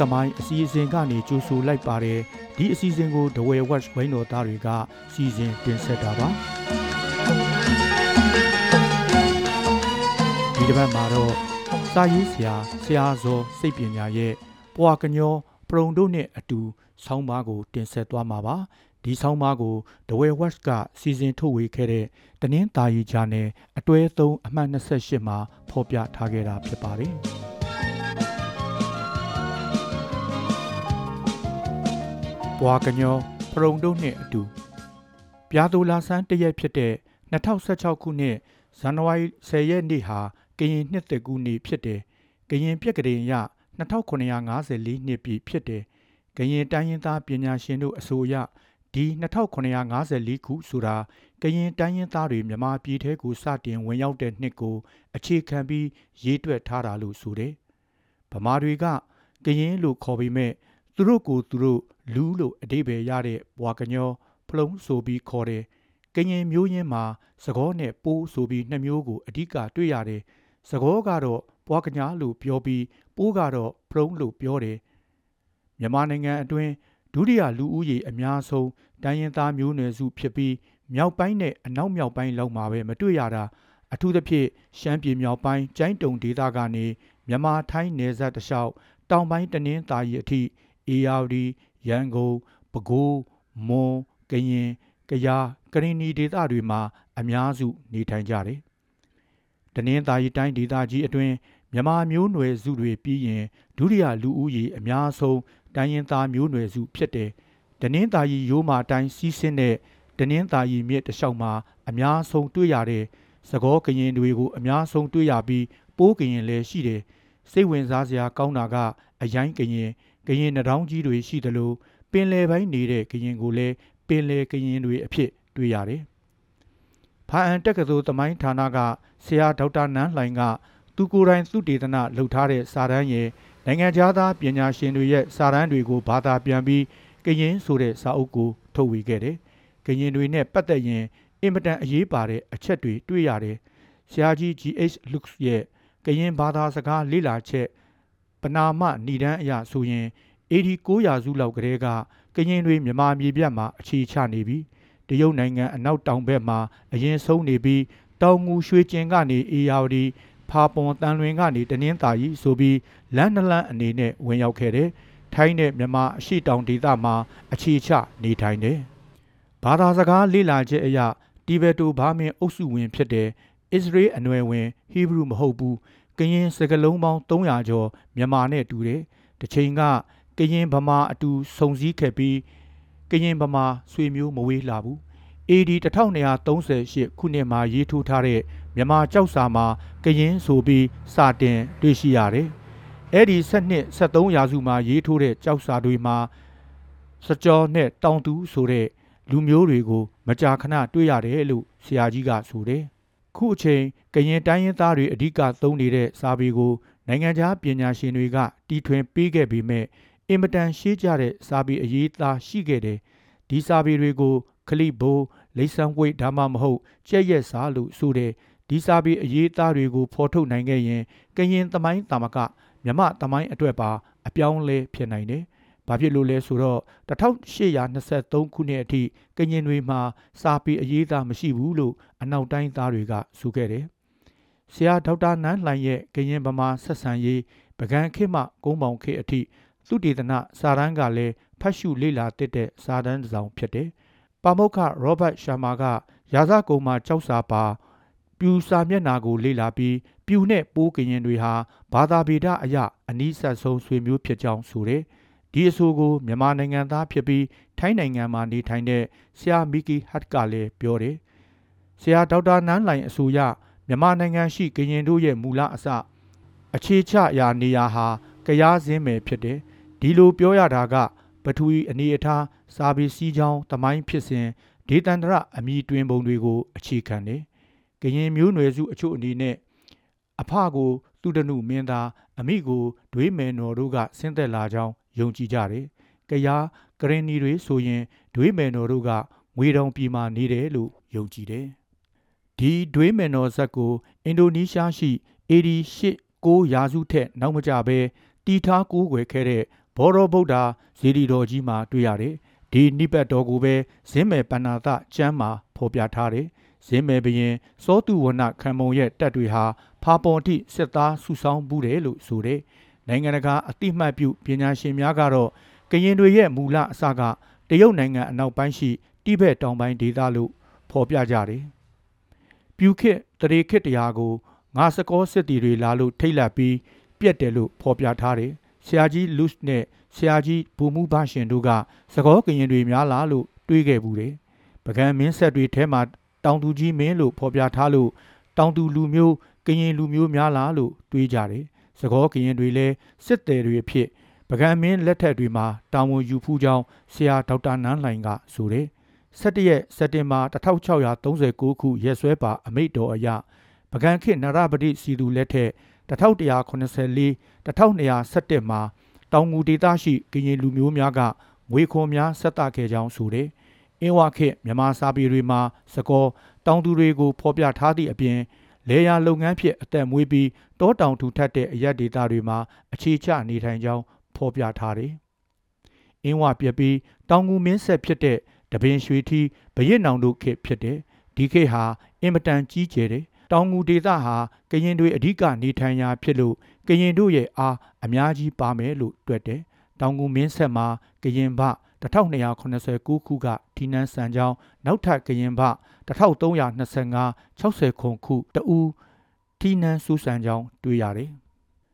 သမိုင်းအစီအစဉ်ကနေကြိုဆိုလိုက်ပါတယ်ဒီအစီအစဉ်ကိုဒဝဲ watch ဝိုင်းတော်သားတွေကစီစဉ်တင်ဆက်တာပါဒီတစ်ပတ်မှာတော့စာရေးဆရာဆရာဇော်စိတ်ပညာရဲ့ပွာကညောပရုံတို့နဲ့အတူဆောင်းပါးကို တင်ဆက်သွားမှာပါဒီဆောင်းပါးကိုဒဝဲ watch ကစီစဉ်ထုတ်ဝေခဲ့တဲ့တနင်္သာရီဂျာနယ်အတွဲ3အမှတ်28မှာဖော်ပြထားခဲ့တာဖြစ်ပါတယ် ပွာကညောပရုံတို့နဲ့အတူပြာသူလာဆန်းတရက်ဖြစ်တဲ့2016ခုနှစ်ဇန်နဝါရီ10ရက်နေ့ဟာကရင်နှစ်သက်ကူးနေ့ဖြစ်တယ်။ကရင်ပြက်ကလေးရ2954နှစ်ပြည့်ဖြစ်တယ်။ကရင်တိုင်းရင်းသားပညာရှင်တို့အဆိုအရဒီ2954ခုဆိုတာကရင်တိုင်းရင်းသားတွေမြန်မာပြည်ထဲကိုစတင်ဝင်ရောက်တဲ့နှစ်ကို အခြေခံပြီးရေးတွက်ထားတာလို့ဆိုတယ်။ဗမာတွေကကရင်လို့ခေါ်ပေမဲ့ သူတို့ကိုသူတို့လူလို့အတိပယ်ရတဲ့ဘွာကညောဖလုံးဆိုပြီးခေါ်တယ်။ကရင်မျိုးရင်းမှာသကောနဲ့ပိုးဆိုပြီးနှစ်မျိုးကိုအဓိကတွေ့ရတယ်။သကောကတော့ဘွာကညာလို့ပြောပြီးပိုးကတော့ဖလုံးလို့ပြောတယ်။မြန်မာနိုင်ငံအတွင်းဒုတိယလူဦးရေအများဆုံးတိုင်းရင်းသားမျိုးနွယ်စုဖြစ်ပြီးမြောက်ပိုင်းနဲ့အနောက်မြောက်ပိုင်းလောက်မှာပဲမတွေ့ရတာအထူးသဖြင့်ရှမ်းပြည်မြောက်ပိုင်းကျိုင်းတုံဒေသကနေမြန်မာထိုင်းနယ်စပ်တလျှောက်တောင်ပိုင်းတနင်္သာရီအထိ အေယာဝတီရန်ကုန်ပဲခူးမွန်ကရင်ကယားကရင်နီဒေသတွေမှာအများစုနေထိုင်ကြတယ်။တနင်္သာရီတိုင်းဒေသကြီးအတွင်းမြန်မာမျိုးနွယ်စုတွေပြီးရင်ဒုတိယလူဦးရေအများဆုံးတိုင်းရင်းသားမျိုးနွယ်စုဖြစ်တယ်။တနင်္သာရီရိုးမာတိုင်းစီးဆင်းတဲ့တနင်္သာရီမြစ်တလျှောက်မှာအများဆုံးတွေ့ရတဲ့သကောကရင်တွေကိုအများဆုံးတွေ့ရပြီးပိုးကရင်လည်းရှိတယ်။စိတ်ဝင်စားစရာကောင်းတာကအရိုင်းကရင် ကရင်နှောင်းကြီးတွေရှိတယ်လို့ပင်လယ်ပိုင်းနေတဲ့ကရင်ကိုလည်းပင်လယ်ကရင်တွေအဖြစ်တွေ့ရတယ်။ဖာအန်တက္ကသိုလ်သမိုင်းဌာနကဆရာဒေါက်တာနန်းလှိုင်ကသူကိုယ်တိုင်သုတေသနလုပ်ထားတဲ့စာတမ်းရဲ့နိုင်ငံခြားသားပညာရှင်တွေရဲ့စာတမ်းတွေကိုဘာသာပြန်ပြီးကရင်ဆိုတဲ့စာအုပ်ကိုထုတ်ဝေခဲ့တယ်။ကရင်တွေနဲ့ပတ်သက်ရင်အင်မတန်အရေးပါတဲ့အချက်တွေတွေ့ရတယ်။ဆရာကြီး GH Lux ရဲ့ကရင်ဘာသာစကားလေ့လာချက်ပ နာမဏိဒန်းအရာဆိုရင် AD 900ရာစုလောက်ကလေးကကရင်တွေမြန်မာပြည်ပြတ်မှာအခြေချနေပြီးတရုတ်နိုင်ငံအနောက်တောင်ဘက်မှာအရင်ဆုံးနေပြီးတောင်ငူရွှေကျင်ကနေအေယာဝတီဖာပွန်တန်လွင်ကနေတနင်းသာရီဆိုပြီးလမ်းနှလန်းအနေနဲ့ဝင်ရောက်ခဲ့တယ်။ထိုင်းနဲ့မြန်မာအရှိတောင်ဒေသမှာအခြေချနေထိုင်တယ်။ဘာသာစကားလေ့လာချက်အရတီဘက်တိုဘာမင်အုပ်စုဝင်ဖြစ်တဲ့အစ္စရေးအနွယ်ဝင်ဟီဘရူမဟုတ်ဘူး ကရင်စကလုံးပေါင်း300ကျော်မြန်မာနဲ့တူတယ်။တစ်ချိန်ကကရင်ဗမာအတူစုံစည်းခဲ့ပြီးကရင်ဗမာဆွေမျိုးမဝေးလာဘူး AD 1238ခုနှစ်မှာရေးထိုးထားတဲ့မြန်မာကြောက်စာမှာကရင်ဆိုပြီးစတင်တွေ့ရှိရတယ်။အဲ့ဒီ7နှစ်73ရာစုမှာရေးထိုးတဲ့ကြောက်စာတွေမှာစကြောနဲ့တောင်သူဆိုတဲ့လူမျိုးတွေကို မကြာခဏတွေ့ရတယ်လို့ဆရာကြီးကဆိုတယ်။ ခုအချိန်ကရင်တိုင်းရင်းသားတွေအဓိကသုံးနေတဲ့စာပေကိုနိုင်ငံခြားပညာရှင်တွေကတီထွင်ပေးခဲ့ပေမဲ့အင်မတန်ရှေးကြတဲ့စာပေအရေးသားရှိခဲ့တယ်။ဒီစာပေတွေကိုခလိဘိုးလိဆန်ဝိတ်ဒါမှမဟုတ်ကြက်ရက်စာလို့ဆိုတဲ့ဒီစာပေအရေးသားတွေကိုဖော်ထုတ်နိုင်ခဲ့ရင်ကရင်သမိုင်းတာမကမြမသမိုင်းအတွက်ပါအပြောင်းလဲဖြစ်နိုင်တယ်။ ဘာဖြစ်လို့လဲဆိုတော့1823ခုနှစ်အထိကရင်တွေမှာစာပေအရေးသားမရှိဘူးလို့အနောက်တိုင်းသားတွေကဆိုခဲ့တယ်။ဆရာဒေါက်တာနန်းလှိုင်ရဲ့ကရင်ဗမာဆက်ဆံရေးပကံခေတ်မှကုန်းပေါင်ခေတ်အထိသုတေသနစာတမ်းကလည်းဖတ်ရှုလေ့လာတဲ့တဲ့စာတမ်းတစ်စောင်ဖြစ်တယ်။ပါမုခရောဘတ်ရှာမာကရာဇကုံမှာကြောက်စာပါပြူစာမျက်နာကိုလေ့လာပြီးပြူနဲ့ပိုးကရင်တွေဟာဘာသာဗေဒအရအနီးစပ်ဆုံးဆွေမျိုးဖြစ်ကြောင်းဆိုတယ်။ ဒီအဆိုကိုမြန်မာနိုင်ငံသားဖြစ်ပြီးထိုင်းနိုင်ငံမှာနေထိုင်တဲ့ဆရာမီကီဟတ်ကလည်းပြောတယ်။ဆရာဒေါက်တာနန်းလိုင်အဆိုရမြန်မာနိုင်ငံရှိကရင်တို့ရဲ့မူလအစအခြေချရာနေရာဟာကရားစင်းမယ်ဖြစ်တယ်။ဒီလိုပြောရတာကပထဝီအနေအထားစာပေစည်းကြောင်းတမိုင်းဖြစ်စဉ်ဒေသန္တရအမိတွင်ပုံတွေကိုအခြေခံတယ်။ကရင်မျိုးနွယ်စုအချို့အနေနဲ့အဖကိုသူတနုမင်းသားအမိကိုဒွေးမယ်နော်တို့ကဆင်းသက်လာကြောင်း ယုံကြည်ကြတယ်။ကရားကရင်နီတွေဆိုရင်ဒွေးမယ်နော်တို့ကငွေတောင်ပြည်မှာနေတယ်လို့ယုံကြည်တယ်။ဒီဒွေးမယ်နော်ဇက်ကိုအင်ဒိုနီးရှားရှိ AD 8 9ရာစုထက်နောက်မကျဘဲတီထားကိုးကွယ်ခဲ့တဲ့ဘောရောဗုဒ္ဓဇေဒီတော်ကြီးမှာတွေ့ရတယ်ဒီနိပတ်တော်ကိုပဲဇင်းမယ်ပဏ္ဏသကျမ်းမှာဖော်ပြထားတယ်ဇင်းမယ်ဘရင်စောတုဝနခံမုံရဲ့တပ်တွေဟာဖာပေါ်တိစစ်သားစုဆောင်းမှုတယ်လို့ဆိုတယ် နိုင်ငံတကာအတိမတ်ပြုပညာရှင်များကတော့ကရင်တွေရဲ့မူလအစကတရုတ်နိုင်ငံအနောက်ပိုင်းရှိတိဘက်တောင်ပိုင်းဒေသလို့ဖော်ပြကြတယ်ပြူခေတ်တရေခေတ်တရားကိုငါစကောစစ်တီတွေလာလို့ထိတ်လန့်ပြီးပြက်တယ်လို့ဖော်ပြထားတယ်ဆရာကြီးလူးနဲ့ဆရာကြီးဘူမှုဘရှင်တို့ကသကောကရင်တွေများလားလို့တွေးခဲ့ဘူးတယ်ပကံမင်းဆက်တွေထဲမှာတောင်သူကြီးမင်းလို့ဖော်ပြထားလို့တောင်သူလူမျိုးကရင်လူမျိုးများလားလို့တွေးကြတယ် သကောကရင်တွေလည်းစစ်တယ်တွေအဖြစ်ပကံမင်းလက်ထက်တွေမှာတာဝန်ယူဖူးကြောင်းဆရာဒေါက်တာနန်းလှိုင်ကဆိုတယ်17ရက်စက်တင်ဘာ1639ခုရက်စွဲပါအမိတ်တော်အရပကံခေနရပတိစီသူလက်ထက်1184 1217မှာတောင်ငူဒေသရှိကရင်လူမျိုးများကငွေခွန်များဆက်တခဲ့ကြောင်းဆိုတယ်။အင်းဝခေတ်မြန်မာစာပေတွေမှာစကောတောင်သူတွေကိုဖော်ပြထားသည့်အပြင် လေယာလုပ်ငန်းဖြစ်အသက်မွေးပြီးတောတောင်ထူထပ်တဲ့အရက်ဒေသတွေမှာအခြေချနေထိုင်ကြောင်းဖော်ပြထားတယ်။အင်းဝပြပြီးတောင်ငူမင်းဆက်ဖြစ်တဲ့တပင်ရွှေထီဘရစ်နောင်တို့ခေတ်ဖြစ်တယ်။ဒီခေတ်ဟာအင်မတန်ကြီးကျယ်တယ်။တောင်ငူဒေသဟာကရင်တွေအဓိကနေထိုင်ရာဖြစ်လို့ကရင်တို့ရဲ့အားအများကြီးပါမယ်လို့တွက်တယ်။တောင်ငူမင်းဆက်မှာကရင်ဘ1289ခုကဒီနန်းစံကြောင်းနောက်ထပ်ကရင်ဘ 1325 60ခုခုတူဒီနန်းစူးစံကြောင်းတွေ့ရတယ်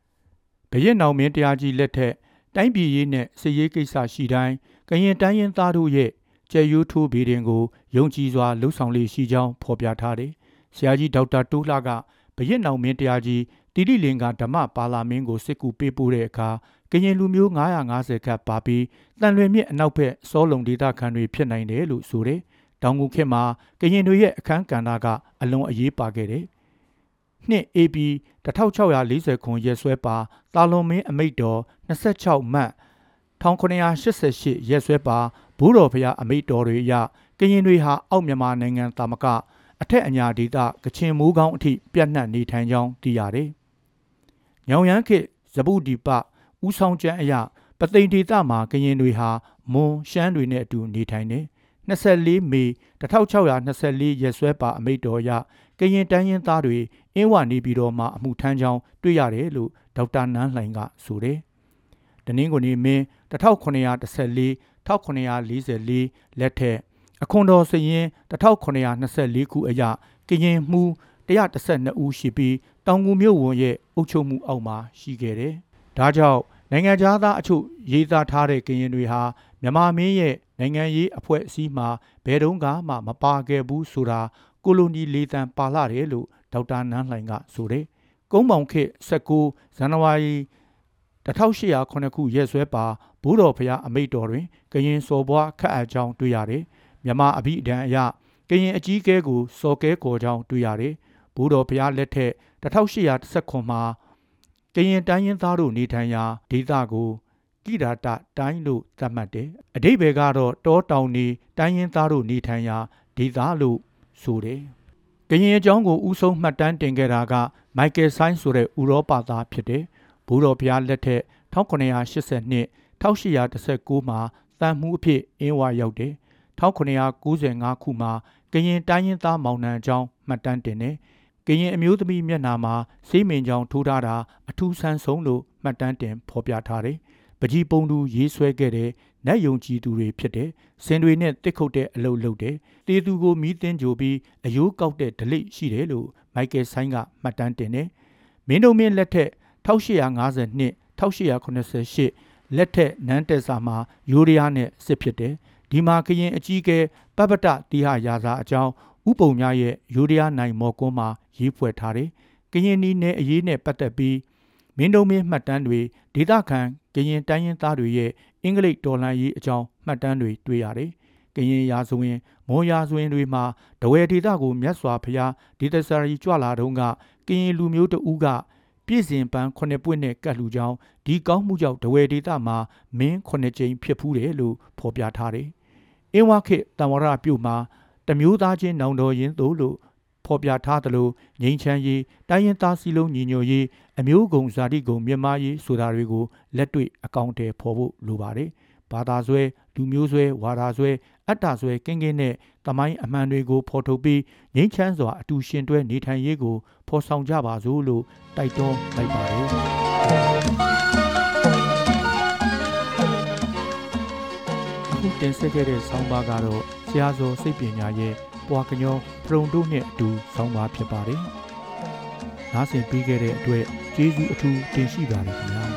။ဘရင်နောင်မင်းတရားကြီးလက်ထက်တိုင်းပြည်ရေးနဲ့စစ်ရေးကိစ္စရှိတိုင်းကရင်တိုင်းရင်သားတို့ရဲ့ကျဲရိုးထိုးဗီဒင်ကိုယုံကြည်စွာလှုပ်ဆောင်လေးရှိကြောင်းဖော်ပြထားတယ်။ဆရာကြီးဒေါက်တာတိုးလှကဘရင်နောင်မင်းတရားကြီးတိတိလင်္ကာဓမ္မပါလာမင်းကိုစစ်ကူပေးပို့တဲ့အခါကရင်လူမျိုး950ခန့်ပါပြီးတန်လွင်မြစ်အနောက်ဘက်စောလုံဒေသခံတွေဖြစ်နိုင်တယ်လို့ဆိုတယ်။ တောင်ငူခေတ်မှာကရင်တွေရဲ့အခန်းကဏ္ဍကအလွန်အရေးပါခဲ့တယ်။နှစ် AP 1640ခုရက်စွဲပါတာလွန်မင်းအမိတ်တော်26မှတ်1988ရက်စွဲပါဘိုးတော်ဖရာအမိတ်တော်တွေအရကရင်တွေဟာအောက်မြန်မာနိုင်ငံတာမကအထက်အညာဒေသကချင်မိုးကောင်းအထိပြန့်နှံ့နေထိုင်ကြောင်းသိရတယ်။ညောင်ရမ်းခေဇပုဒီပဥဆောင်ကျမ်းအရပသိမ်ဒေသမှာကရင်တွေဟာမွန်ရှမ်းတွေနဲ့အတူနေထိုင်နေ 24မေ1624ရက်စွဲပါအမိတ်တော်ရကရင်တန်းရင်သားတွေအင်းဝနေပြည်တော်မှာအမှုထမ်းကြောင်းတွေ့ရတယ်လို့ဒေါက်တာနန်းလှိုင်ကဆိုတယ်။တနင်္ဂနွေမင်း1914 1944လက်ထက်အခွန်တော်စရင်1924ခုအရကရင်မှု112ဦးရှိပြီးတောင်ငူမြို့ဝန်ရဲ့အုပ်ချုပ်မှုအောက်မှာရှိခဲ့တယ်။ဒါကြောင့်နိုင်ငံသားအချို့ရေးသားထားတဲ့ကရင်တွေဟာ မြန်မာမင်းရဲ့နိုင်ငံရေးအဖွဲ့အစည်းမှာဘယ်တော့မှမပါခဲ့ဘူးဆိုတာကိုလိုနီလေတံပါလာတယ်လို့ဒေါက်တာနန်းလှိုင်ကဆိုတယ်။ကုန်းပေါင်ခေတ်19ဇန်နဝါရီ1809ခုရက်စွဲပါဘိုးတော်ဖရာအမိတ်တော်တွင်ကရင်စော်ဘွားခတ်အပ်ကြောင်းတွေ့ရတယ်။မြမအဘိဒံအရကရင်အကြီးကဲကိုစော်ကဲကော်ကြောင်းတွေ့ရတယ်။ဘိုးတော်ဖရာလက်ထက်1819မှာကရင်တိုင်းရင်းသားတို့နေထိုင်ရာဒေသကို ကိရာတတိုင်းလို့သတ်မှတ်တယ်။အတိဘယ်ကတော့တောတောင်နေတိုင်းရင်းသားတို့နေထိုင်ရာဒေသလို့ဆိုတယ်။ကရင်အကြောင်းကိုဥဆုံးမှတ်တမ်းတင်ခဲ့တာကမိုက်ကယ်ဆိုင်ဆိုတဲ့ဥရောပသားဖြစ်တယ်။ဘိုးတော်ဘုရားလက်ထက်1982 1819မှာတန်မှုအဖြစ်အင်းဝရောက်တယ်။1995ခုမှာကရင်တိုင်းရင်းသားမောင်နှံအကြောင်းမှတ်တမ်းတင်တယ်။ကရင်အမျိုးသမီးမျက်နှာမှာစေးမင်ကြောင်ထိုးထားတာအထူးဆန်းဆုံးလို့မှတ်တမ်းတင်ဖော်ပြထားတယ်။ ပကြီးပုံသူရေးဆွဲခဲ့တဲ့နတ်ယုံကြည်သူတွေဖြစ်တဲ့စင်တွေနဲ့တစ်ခုတ်တဲ့အလုပ်လုပ်တယ်။တေသူကိုမီးတင်းကြိုပြီးအယိုးကောက်တဲ့ဒလိရှိတယ်လို့မိုက်ကယ်ဆိုင်ကမှတ်တမ်းတင်တယ်။မင်းတို့မင်းလက်ထက်1852 1888လက်ထက်နန်းတက်စာမှာယူရီးယားနဲ့စစ်ဖြစ်တယ်။ဒီမှာကရင်အကြီးကဲပပတတိဟရာဇာအကြောင်းဥပုံများရဲ့ယူရီးယားနိုင်မော်ကွန်းမှာရေးဖွဲ့ထားတယ်။ကရင်နီနယ်အရေးနဲ့ပတ်သက်ပြီး မင်းတို့မင်းမှတ်တမ်းတွေဒေသခံကရင်တိုင်းရင်းသားတွေရဲ့အင်္ဂလိပ်တော်လှန်ရေးအကြောင်းမှတ်တမ်းတွေတွေ့ရတယ်။ကရင်ရာဇဝင်မော်ရာဇဝင်တွေမှာတဝဲဒေသကိုမြတ်စွာဘုရားဒေသစာရီကြွလာတုန်းကကရင်လူမျိုးတဦးကပြည်စဉ်ပန်းခုနှစ်ပွင့်နဲ့ကတ်လူကြောင်းဒီကောင်းမှုကြောင့်တဝဲဒေသမှာမင်းခုနှစ်ကြိမ်ဖြစ်ဖူးတယ်လို့ဖော်ပြထားတယ်။အင်းဝခေတံဝရပြုတ်မှာတမျိုးသားချင်းနောင်တော်ရင်သို့လို့ ဖော်ပြထားသလိုငြိမ်းချမ်းရေးတိုင်းရင်းသားစည်းလုံးညီညွတ်ရေးအမျိုးကုံဇာတိကုံမြန်မာရေးဆိုတာတွေကိုလက်တွေ့အကောင့်အထည်ဖော်ဖို့လိုပါတယ်။ဘာသာဆွဲလူမျိုးဆွဲဝါဒဆွဲအတ္တဆွဲကင်းကင်းနဲ့တမိုင်းအမှန်တွေကိုဖော်ထုတ်ပြီးငြိမ်းချမ်းစွာအတူရှင်တွဲနေထိုင်ရေးကိုဖော်ဆောင်ကြပါစို့လို့တိုက်တွန်းလိုက်ပါတယ်။အခုတင်ဆက်ခဲ့တဲ့ဆောင်းပါးကတော့ဆရာဇော်စိတ်ပညာရဲ့ ပွာကညောပရုံတို့နဲ့အတူဆောင်းပါးဖြစ်ပါတယ်။နားဆင်ပြီးခဲ့တဲ့အတွက်ကျေးဇူးအထူးတင်ရှိပါတယ်ခင်ဗျာ။